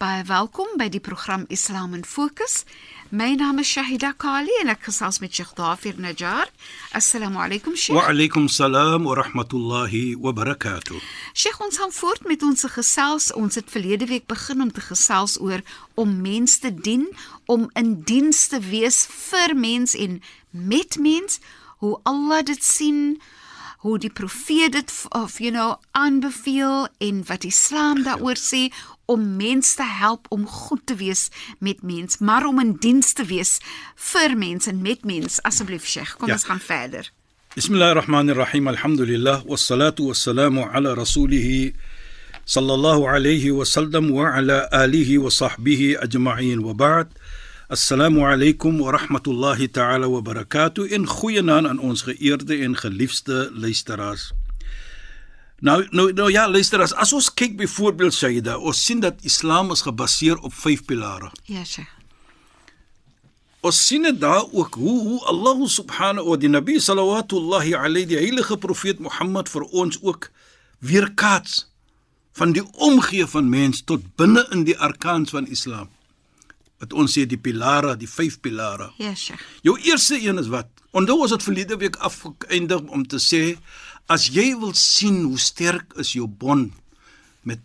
Baie welkom by die program Islam in Fokus. My naam is Shahida Kali en ek gesels met Sheikh Dafir Najjar. Assalamu alaykum Sheikh. Wa alaykum salaam wa rahmatullahi wa barakatuh. Sheikh, ons gaan voort met ons gesels. Ons het verlede week begin om te gesels oor om mens te dien, om in diens te wees vir mens en met mens, hoe Allah dit sien, hoe die profeet dit of you know aanbeveel en wat Islam daaroor sê om mens te help om goed te wees met mens, maar om in diens te wees vir mens en met mens. Asseblief Sheikh, kom Ja. ons gaan verder. Bismillahirrahmanirrahim. Alhamdulillah wassalatu wassalamu ala rasulih sallallahu alayhi wa sallam wa ala alihi wa sahbihi ajma'in wa ba'd. Assalamu alaykum wa rahmatullahi ta'ala wa barakatuh. In goeienaand aan ons geëerde en geliefde luisteraars. Nou nou nou ja, luisteraars, as ons kyk byvoorbeeld Sayyida, ons sien dat Islam is gebaseer op 5 pilare. Ja Sheikh. Ons sien dit daar ook hoe hoe Allah subhanahu wa die Nabi sallallahu alayhi die heilige profeet Mohammed vir ons ook weerkaats van die omgee van mens tot binne in die arkaans van Islam. Wat ons sê die pilare, die vyf pilare. Ja Sheikh. Jou eerste een is wat? Onthou ons het verlede week afgeëindig om te sê as jy wil sien hoe sterk is jou bond met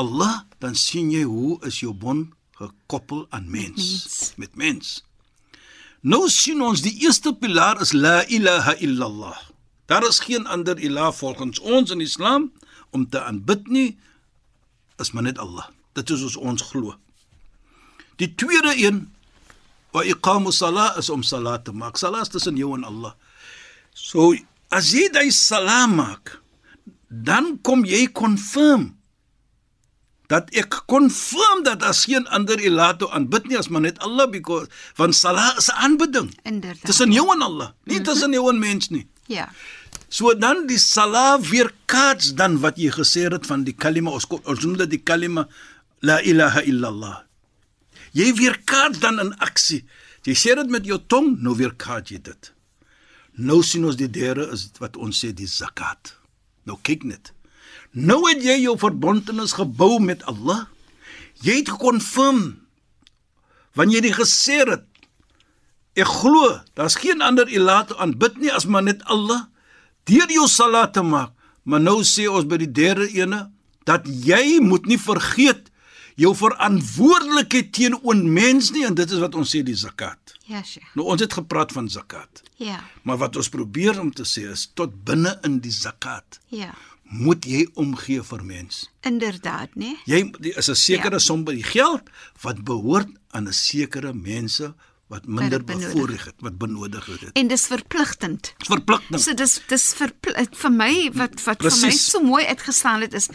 Allah, dan sien jy hoe is jou bond gekoppel aan mens, mens. met mens. Nou sien ons die eerste pilaar is la ilaha illallah. Daar is geen ander ilah volgens ons in Islam om te aanbid nie is maar net Allah. Dit is ons ons glo. Die tweede een wa iqamu salat is om salat te maak. Salat tussen jou en Allah. So as jy daai salat maak, dan kom jy confirm dat ek confirm dat as geen ander ilah toe aanbid nie as maar net Allah because van salat is aanbidding. Inderdaad. Tussen jou en Allah, nie tussen jou en mens nie. Ja. So dan die salat weer kaats dan wat jy gesê het van die kalima ons, ons noem dit die kalima la ilaha illallah. Jy weer kaats dan in aksie. Jy sê dit met jou tong, nou weer kaats jy dit. Nou sien ons die derde is wat ons sê die zakat. Nou kyk net. Nou het jy jou verbontenis gebou met Allah. Jy het gekonfirm wanneer jy gesê het Ek glo daar's geen ander ilah te aanbid nie as maar net Allah deur jou salat te maak. Maar nou sê ons by die derde ene dat jy moet nie vergeet jou verantwoordelikheid teenoor mens nie en dit is wat ons sê die zakat. Ja Sheikh. Nou ons het gepraat van zakat. Ja. Maar wat ons probeer om te sê is tot binne in die zakat Ja. moet jy omgee vir mens. Inderdaad, né? Jy die is 'n sekere Ja. ja. som by die geld wat behoort aan 'n sekere mense wat minder bevoorreg het, wat benodig het. En dis verpligtend. Dis verpligting. So dis dis vir vir my wat wat vir my so mooi uitgestaan het is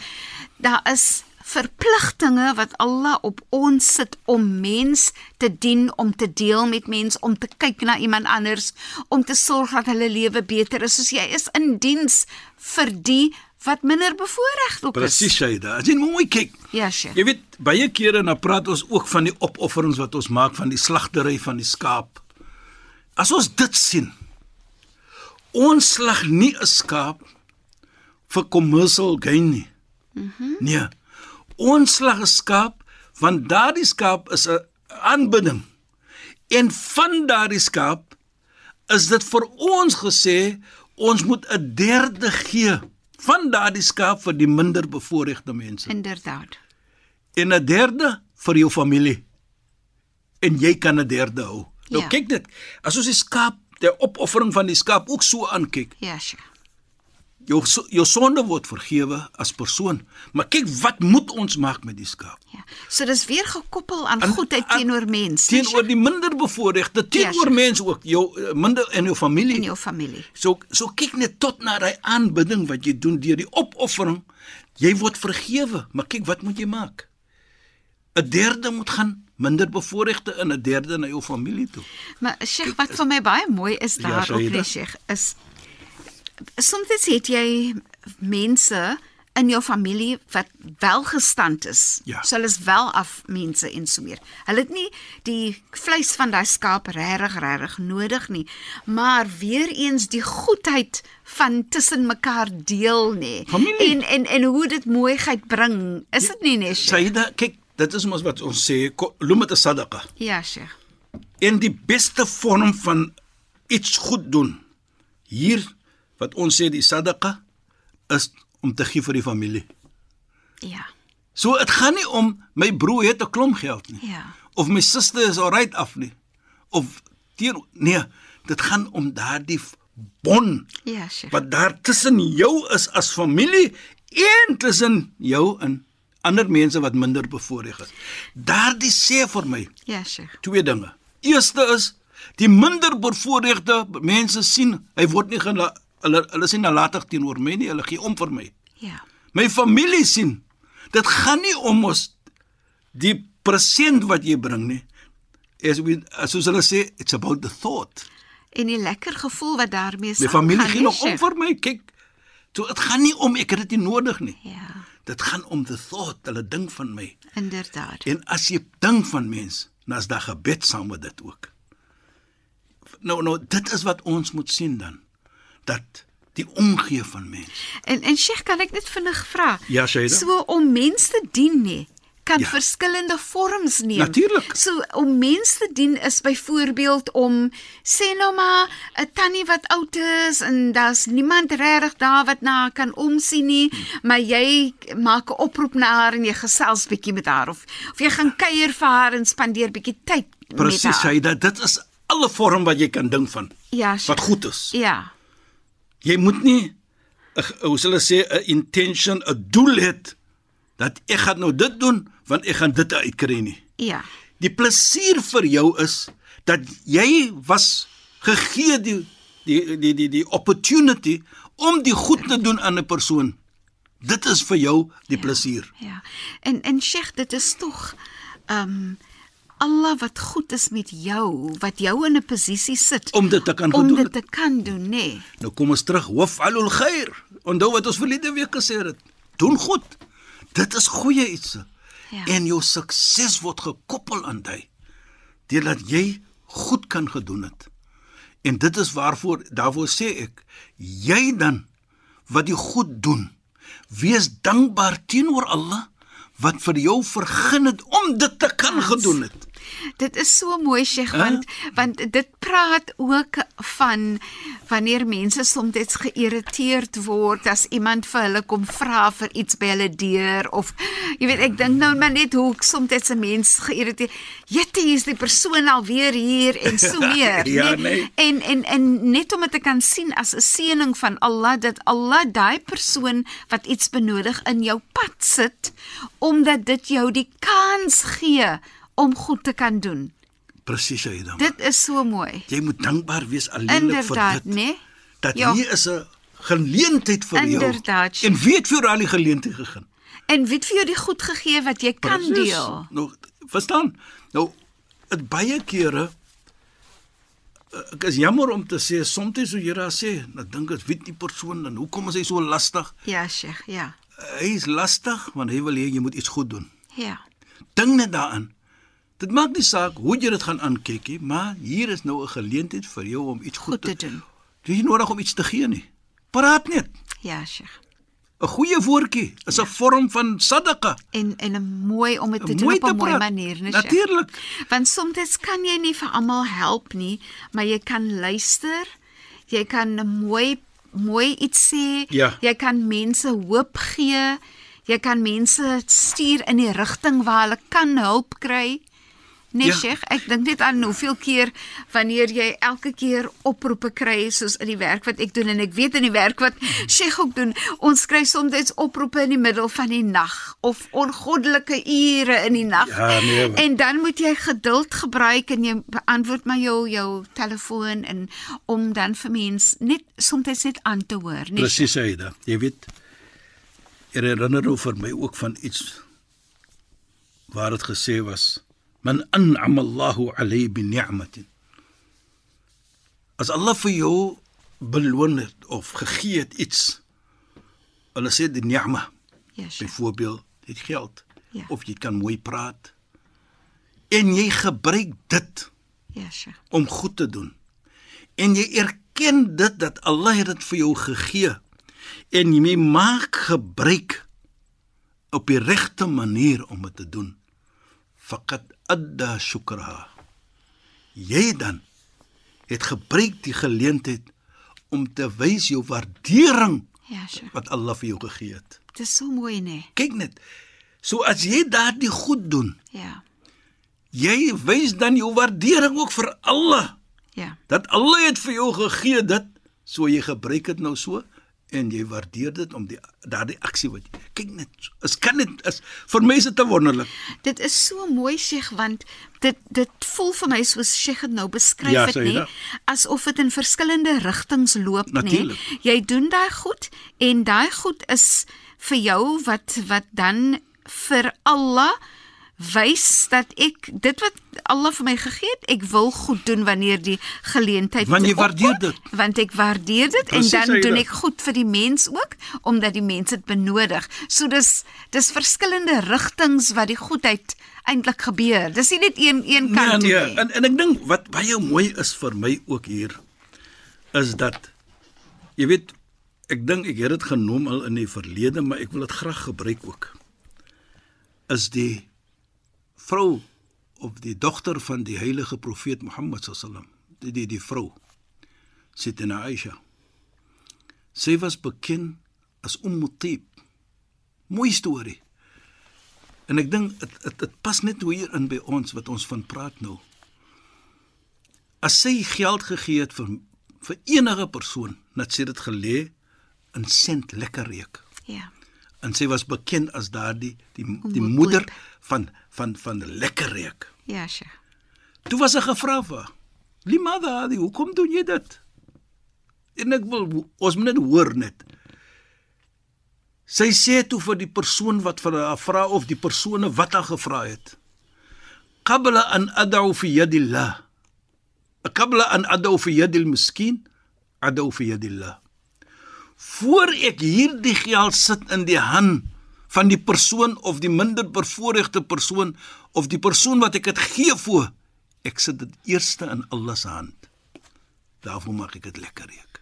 daar is verpligtinge wat Allah op ons sit om mens te dien, om te deel met mens, om te kyk na iemand anders, om te sorg dat hulle lewe beter is. Soos jy is in diens vir die wat minder bevoorreg ook is. Presies, Shaida. As jy mooi kyk. Ja, Sheikh. Jy weet, baie kere dan praat ons ook van die opofferings wat ons maak van die slagtery van die skaap. As ons dit sien, ons slag nie 'n skaap vir commercial gain nie. Mhm. Mm nee. Ons slag 'n skaap want daardie skaap is 'n aanbidding. En van daardie skaap is dit vir ons gesê ons moet 'n derde gee van daardie skaap vir die minder bevoorregte mense Inderdaad. en 'n derde vir jou familie. En jy kan 'n derde hou. Nou Ja. kyk dit, as ons die skaap, die opoffering van die skaap ook so aankyk, Ja, Sheikh. Jou jou sonde word vergewe as persoon. Maar kyk wat moet ons maak met die skaap? Ja. So dis weer gekoppel aan Aan- goedheid teenoor mens, nie, Teenoor die minder bevoorregte, teenoor Sheikh. mense ook, jou eh, minder en jou familie. in jou familie. So so kyk net tot na daai aanbidding wat jy doen deur die opoffering. Jy word vergewe, maar kyk wat moet jy maak? 'n Derde moet gaan minder bevoorregte in 'n derde na jou familie toe. Maar Sheikh, wat vir my baie mooi is Ja, daar ook Shaida. nie Sheikh, is soms het jy mense in jou familie wat welgestand is. Ja. So hulle is wel af mense en so meer. Hulle het nie die vleis van daai skaap regtig regtig nodig nie, maar weer eens die goedheid van tussen mekaar deel nê. En en en hoe dit mooiheid bring. Is dit nie nee Sheikh? Saida, kyk, dit is mos wat ons sê, noem dit 'n sadaqa. Ja Sheikh. En die beste vorm van iets goed doen hier wat ons sê die sadaqa is om te gee vir die familie. Ja. So dit gaan nie om my broer het 'n klomp geld nie. Ja. Of my suster is alright af nie. Of teen nee, dit gaan om daardie bon Ja Sheikh. wat daar tussen jou is as familie en tussen jou en ander mense wat minder bevoordeel is. Daardie sê vir my Ja Sheikh. twee dinge. Eerste is die minder bevoordeelde mense sien hy word nie hulle hulle sien nalatig teenoor my nie, hulle gee om vir my. Ja. My familie sien. Dit gaan nie om ons die present wat jy bring nie. As we soos hulle sê, it's about the thought. En die lekker gevoel wat daarmee My saamgaan. familie gee nie, nog om vir my. Kyk. So dit gaan nie om ek het dit nie nodig nie. Ja, Dit gaan om the thought, hulle dink van my. inderdaad. En as jy dink van mens, dan is daar gebed saam met dit ook. Nou nou dit is wat ons moet sien dan. Dat die omgee van mens. En en Sheikh, kan ek net vinnig vra? Ja, Shaida. So om mense te dien nie kan Ja. verskillende vorms neem. Natuurlijk. So om mense te dien is byvoorbeeld om sê nou maar 'n tannie wat oud is en daar's niemand regtig daar wat na haar kan omsien nie, Hmm. maar jy maak 'n oproep na haar en jy gesels bietjie met haar of of jy gaan kuier vir haar en spandeer bietjie tyd met Presies, haar. jy dat dit is alle vorm wat jy kan dink van. Ja, Wat Sheikh. goed is. Ja. Jy moet nie 'n hoe sal hulle sê 'n intention, 'n doel hê dat ek gaan nou dit doen want ek gaan dit uitkry nie. Ja. Die plesier vir jou is dat jy was gegee die die die die die opportunity om die goed te doen aan 'n persoon. Dit is vir jou die ja. plesier. Ja. En en Sheikh, dit is tog ehm um, Allah wat goed is met jou, wat jou in 'n posisie sit Om dit te kan om gedoen dit te kan doen, nê. Nee. Nou kom ons terug, waf'alul khair. Onthou wat ons verlede week gesê het. Doen goed. Dit is goeie iets. Ja. En jou sukses word gekoppel aan dit. Deurdat jy goed kan gedoen het. En dit is waarvoor daarvoor sê ek, jy dan wat die goed doen, wees dankbaar teenoor Allah wat vir jou vergun het om dit te kan gedoen het. Dit is so mooi Sheikh Hè? want want dit praat ook van wanneer mense soms geïrriteerd word as iemand vir hulle kom vra vir iets by hulle deur of jy weet ek dink nou maar net hoe soms 'n mens geïrriteerd jette hier's die persoon alweer hier en so meer Ja, né? nee. en en en net om dit te kan sien as 'n seëning van Allah dat Allah daai persoon wat iets benodig in jou pad sit omdat dit jou die kans gee om goed te kan doen. Presies jy dan. Dit is so mooi. Jy moet dankbaar wees alleenlik vir Inderdaad, dit. né? dat Ja. hier is 'n geleentheid vir jou. Inderdaad. En wie het vir jou al die geleentheid gegee? En wie het vir jou die goed gegee wat jy kan Presies. deel? Nou, verstaan? Nou, dit baie kere eh, ek is jammer om te sê soms so Here sê, nou dink ek weet die persoon dan hoekom is hy so lastig? Ja, Sheikh, ja. Hy is lastig want hy wil hê jy moet iets goed doen. Ja. Dink net daaraan. Dit maak nie saak hoe jy dit gaan aankyk nie, maar hier is nou 'n geleentheid vir jou om iets goed, Goed te doen. Jy het nie nodig om iets te gee nie. Praat net. Ja, Sheikh. 'n Goeie woordjie is 'n vorm van sadaqa. En en 'n mooi om dit te doen op 'n te mooi manier? Sheikh? Natuurlik. Want soms kan jy nie vir almal help nie, maar jy kan luister. Jy kan 'n mooi mooi iets sê. Ja. Jy kan mense hoop gee. Jy kan mense stuur in die rigting waar hulle kan hulp kry. Nee, Ja. Sheikh, ek dink net aan hoeveel keer wanneer jy elke keer oproepe kry soos in die werk wat ek doen en ek weet in die werk wat Sheikh ook doen, ons kry soms oproepe in die middel van die nag of ongoddelike ure in die nag. Ja, nee, maar- en dan moet jy geduld gebruik en jy beantwoord maar jou jou telefoon en om dan vir mens net soms net aan te hoor, nee. Presies Aida. Jy weet er herinner nou vir my ook van iets waar dit gesê was man an'ama Allahu alayhi bi ni'matin. As Allah vir jou beloon het of gegee het iets. Hulle sê die ni'ma, Ja, Sheikh. byvoorbeeld dit geld Ja. of jy kan mooi praat en jy gebruik dit Ja, Sheikh. om goed te doen. En jy erken dit dat Allah het dit vir jou gegee en jy maak gebruik op die regte manier om dit te doen. Faqad adda shukraha. Jy dan het gebruik die geleentheid om te wys jou waardering Ja, Sheikh. wat Allah vir jou gegee het. Dit is so mooi, nee. Kyk net. So as jy daardie goed doen, Ja. jy wys dan jou waardering ook vir Allah. Ja. Dat Allah het vir jou gegee dit, so jy gebruik dit nou so en jy waardeer dit om die daardie aksie wat jy kyk net, is kan dit is vir my is dit te wonderlik. Dit is so mooi Sheikh want dit dit voel vir my soos Sheikh het nou beskryf Ja, het nê asof dit in verskillende rigtings loop nê. Jy doen daai goed en daai goed is vir jou wat wat dan vir Allah wys dat ek dit wat Allah vir my gegee het, ek wil goed doen wanneer die geleentheid Want jy waardeer dit. Want ek waardeer dit Presies, en dan doen ek goed vir die mens ook omdat die mens dit benodig. So dis dis verskillende rigtings wat die goedheid eintlik gebeur. Dis nie net een een kant nee, toe nee. En en ek dink wat baie mooi is vir my ook hier is dat jy weet ek dink ek het dit genoem al in die verlede, maar ek wil dit graag gebruik ook. Is die vrou of die dogter van die heilige profeet Mohammed sallam, die die, die vrou Sidina Aisha. Sy was bekend as Umm Tib. Mooi storie. En ek dink dit dit pas net hoe hier in by ons wat ons van praat nou. As sy geld gegee het vir vir enige persoon, net sy dit gelê in sent lekker reuk. Ja. En sy was bekend as daardie die die moeder van van van lekker reuk. Ja, Sheikh. Toe was sy gevra vir Limada hadi, hoekom doen jy dit? En ek wil ons moet net hoor net. Sy sê toe vir die persoon wat vir haar vra of die persone wat haar gevra het. Qabla an ad'u fi yadillah. Qabla an ad'u fi yadil miskien, ad'u fi yadillah. Voor ek hierdie geld sit in die hand van die persoon of die minder bevoorregte persoon of die persoon wat ek dit gee voor, ek sit dit eerste in Allah se hand. Daarvoor maak ek dit lekker reuk.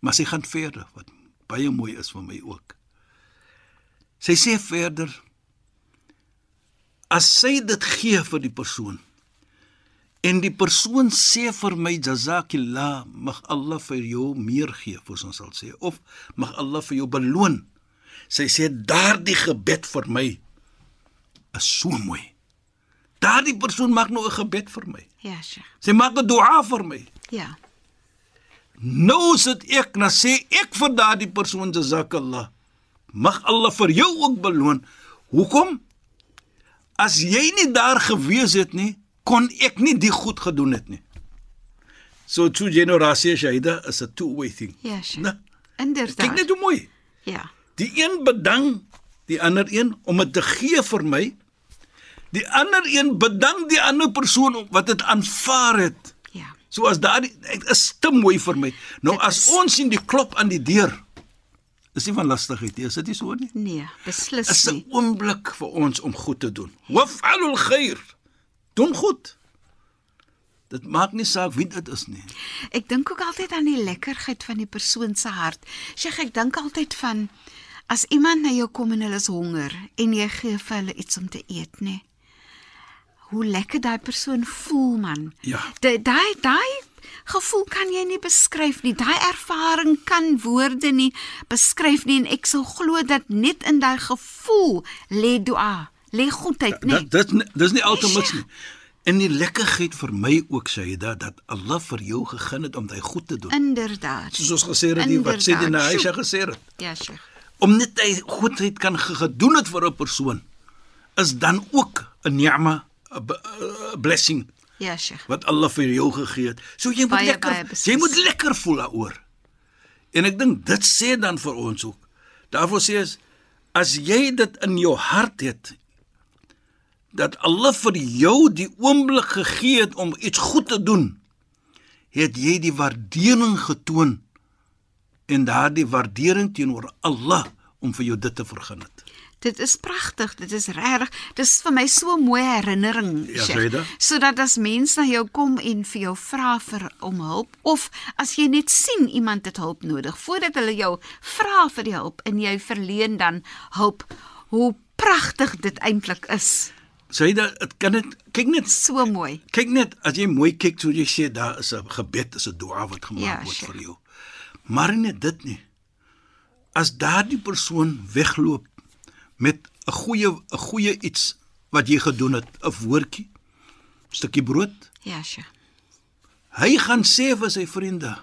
Maar sy gaan verder wat baie mooi is vir my ook. Sy sê verder as sy dit gee vir die persoon en die persoon sê vir my jazakillah mag Allah vir jou meer gee, soos ons sal sê, of mag Allah vir jou beloon. Sy sê daardie gebed vir my is so mooi. Daardie persoon maak nou 'n gebed vir my. Ja, Sheikh. Sy maak 'n dua vir my. Ja. Nou sit ek na sê ek vir daardie persoon jazakallah. Mag Allah vir jou ook beloon. Hoekom? As jy nie daar gewees het nie, kon ek nie die goed gedoen het nie. So true generasie Shaida is a two-way thing. Ja, Sheikh. Nee, Inderdaad. kyk net hoe mooi. Ja. Die een bedank die ander een om dit te gee vir my. Die ander een bedank die ander persoon wat dit aanvaar het. Ja. So as daardie is te mooi vir my. Nou Dit as is- ons sien die klop aan die deur. Is nie van lastigheid nie, is dit nie so nie? Nee, beslis Is 'n nie. oomblik vir ons om goed te doen. Waf'alul khair. Doen goed. Dit maak nie saak wie dit is nie. Ek dink ook altyd aan die lekkerheid van die persoon se hart. Sheikh, ek dink altyd van as iemand na jou kom en hulle is honger en jy gee vir hulle iets om te eet, nê. Hoe lekker daai persoon voel man. Ja. Da- Daai daai gevoel kan jy nie beskryf nie. Daai ervaring kan woorde nie beskryf nie en ek sou glo dat net in daai gevoel lê dua, lê goedheid, nee. Dat dis dis nie outomaties Sheikh. nie. En die lekkerheid vir my ook sê dat dat Allah vir jou gegee het om dit goed te doen. Inderdaad. Soos ons gesê het, die wat sê die Inderdaad. Aisha Sjoe. gesê het. Ja, Sheikh. Om net hy goedheid kan ge- gedoen het vir 'n persoon is dan ook 'n ni'ma, 'n blessing Ja, Sheikh. wat Allah vir jou gegee het. So jy moet Baie, lekker baie jy moet lekker voel daaroor. En ek dink dit sê dan vir ons ook. Daarvoor sê is as jy dit in jou hart het dat Allah vir jou die oomblik gegee het om iets goed te doen, het jy die waardering getoon en daardie waardering teenoor Allah om vir jou dit te vergun het. Dit is pragtig, dit is regtig. Dit is vir my so 'n mooi herinnering, Ja. Sodat as mense na jou kom en vir jou vra vir om hulp of as jy net sien iemand het hulp nodig voordat hulle jou vra vir die hulp en jy verleen dan hulp, hoe pragtig dit eintlik is. Sê dit dit kan dit kyk net So mooi. Kyk net as jy mooi kyk so jy sê daar is 'n gebed, is 'n dua wat gemaak Ja, word sure. vir jou. Maar nie net dit nie. As daardie persoon wegloop met 'n goeie 'n goeie iets wat jy gedoen het, 'n woordjie, stukkie brood, Ja, Sheikh. hy gaan sê vir sy vriende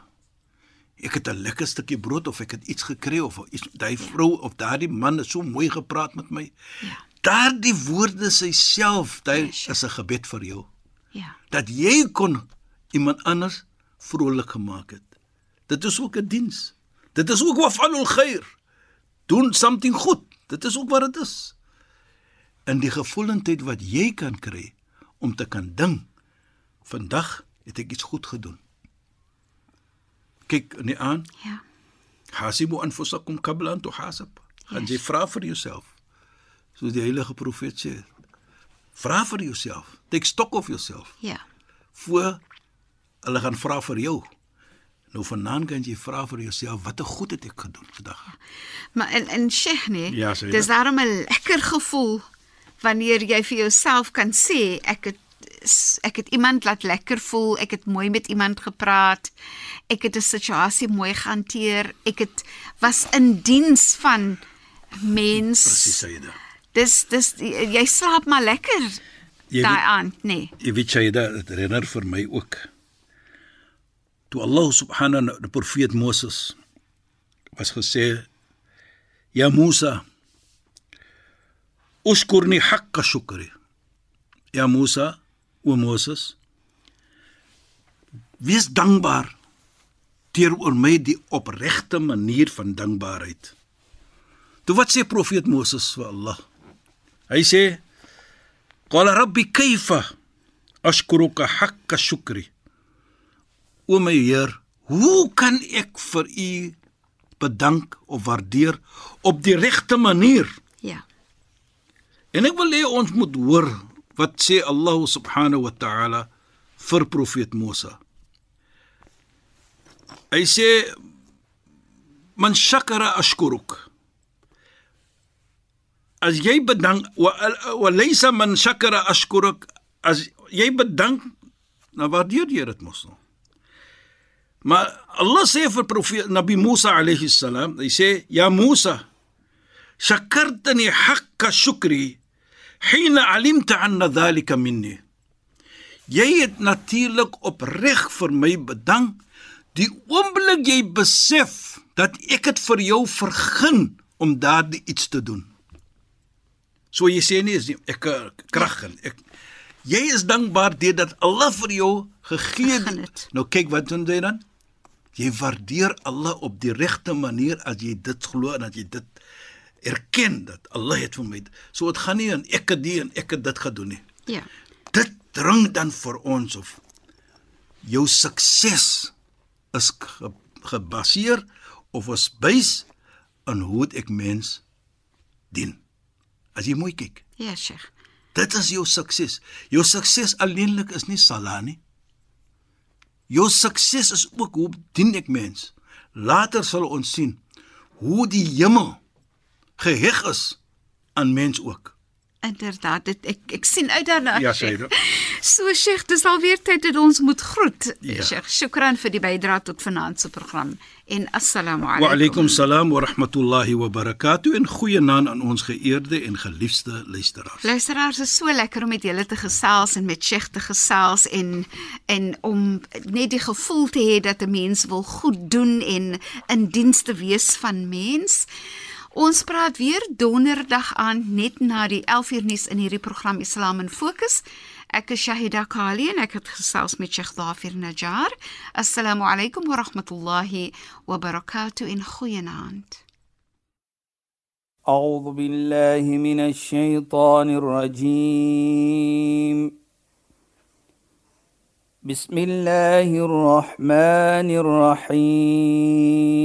Ek het 'n lekker stukkie brood of ek het iets gekry of iets daai vrou of daardie man het so mooi gepraat met my. Ja. Daardie woorde self, dit Ja, is 'n gebed vir jou Ja. dat jy kon iemand anders vrolik gemaak het. Dit is ook 'n diens. Dit is ook wafalul khair. Doen something goed. Dit is ook wat dit is. In die gevoelendheid wat jy kan kry om te kan ding. Vandag het ek iets goed gedoen. Kyk in die aan. Ja. Hasibu anfusakum qabla an tuhasab. Gaan jy vra vir jouself. Soos die heilige profeet sê. Vra vir jouself. Take stock of yourself Ja. voor hulle gaan vra vir jou. Nou vanaand kan jy vra vir jouself watter goed het ek gedoen vandag. Maar en en Sheikh nee, Ja, dis daarom 'n lekker gevoel wanneer jy vir jouself kan sê ek het ek het iemand laat lekker voel, ek het mooi met iemand gepraat, ek het 'n situasie mooi gehanteer, ek het was in diens van mens. Presies Sayyida. Dis dis jy slaap maar lekker Jy daai aand, nee. Jy weet Sayyida, dit herinner vir my ook toe Allah subhanahu die profeet Moses was gesê Ja Musa Uskurni haqqa shukri. Ja Musa, o Moses, wees dankbaar teenoor my die opregte manier van dankbaarheid. Toe wat sê profeet Moses vir Allah? Hy sê Qala rabbi kayfa ashkuruka haqqa shukri. O my Heer, hoe kan ek vir u bedank of waardeer op die regte manier? Ja. En ek wil hê ons moet hoor wat sê Allah subhanahu wa ta'ala vir profeet Musa. Hy sê man shakara ashkuruk. As jy bedank wa, wa laysa man shakara ashkuruk as jy bedank nou waardeer jy dit mos nou. Maar Allah sê vir profeet Nabi Musa alayhi salam, hy sê ja Musa shakartani haqqa shukri hina alimta anna dhalika minni. Jy het natuurlik opreg vir my bedank die oomblik jy besef dat ek dit vir jou vergun om daardie iets te doen. So jy sê nie is nie, ek eh, krag en ek jy is dankbaar deurdat Allah vir jou gegee het. Nou kyk wat doen jy dan? Jy waardeer Allah op die regte manier as jy dit glo en as jy dit erken dat Allah het vir my. So dit gaan nie en ek het die en ek het dit gedoen nie. Ja. Dit dring dan vir ons of jou sukses is ge, gebaseer of is bys in hoe ek mens dien. As jy mooi kyk, Ja, Sheikh. dit is jou sukses. Jou sukses alleenlik is nie sala nie. Jou sukses is ook hoe dien ek mens. Later sal ons sien hoe die hemel geheg is aan mens ook. Inderdaad, dit, ek ek sien uit daarna. Ja, Sheikh. So Sheikh, dis alweer tyd dat ons moet groet. Ja. Sheikh, shukran vir die bydrae tot vanaand se program en assalamu alaykum. Wa alaykum salaam wa rahmatullahi wa barakatuh en goeienaand aan ons geëerde en geliefde luisteraars. Luisteraars, is so lekker om met julle te gesels en met Sheikh te gesels en en om net die gevoel te hê dat 'n mens wil goed doen en in diens te wees van mens. Ons praat weer donderdag aan net na die 11uur nuus in hierdie program Islam in Fokus. Ek is Shahida Kali en ek het gesels met Sheikh Dafir Najjar. Assalamu alaykum wa rahmatullahi wa barakatuh in goeienaand. أعوذ بالله من الشيطان الرجيم بسم الله الرحمن الرحيم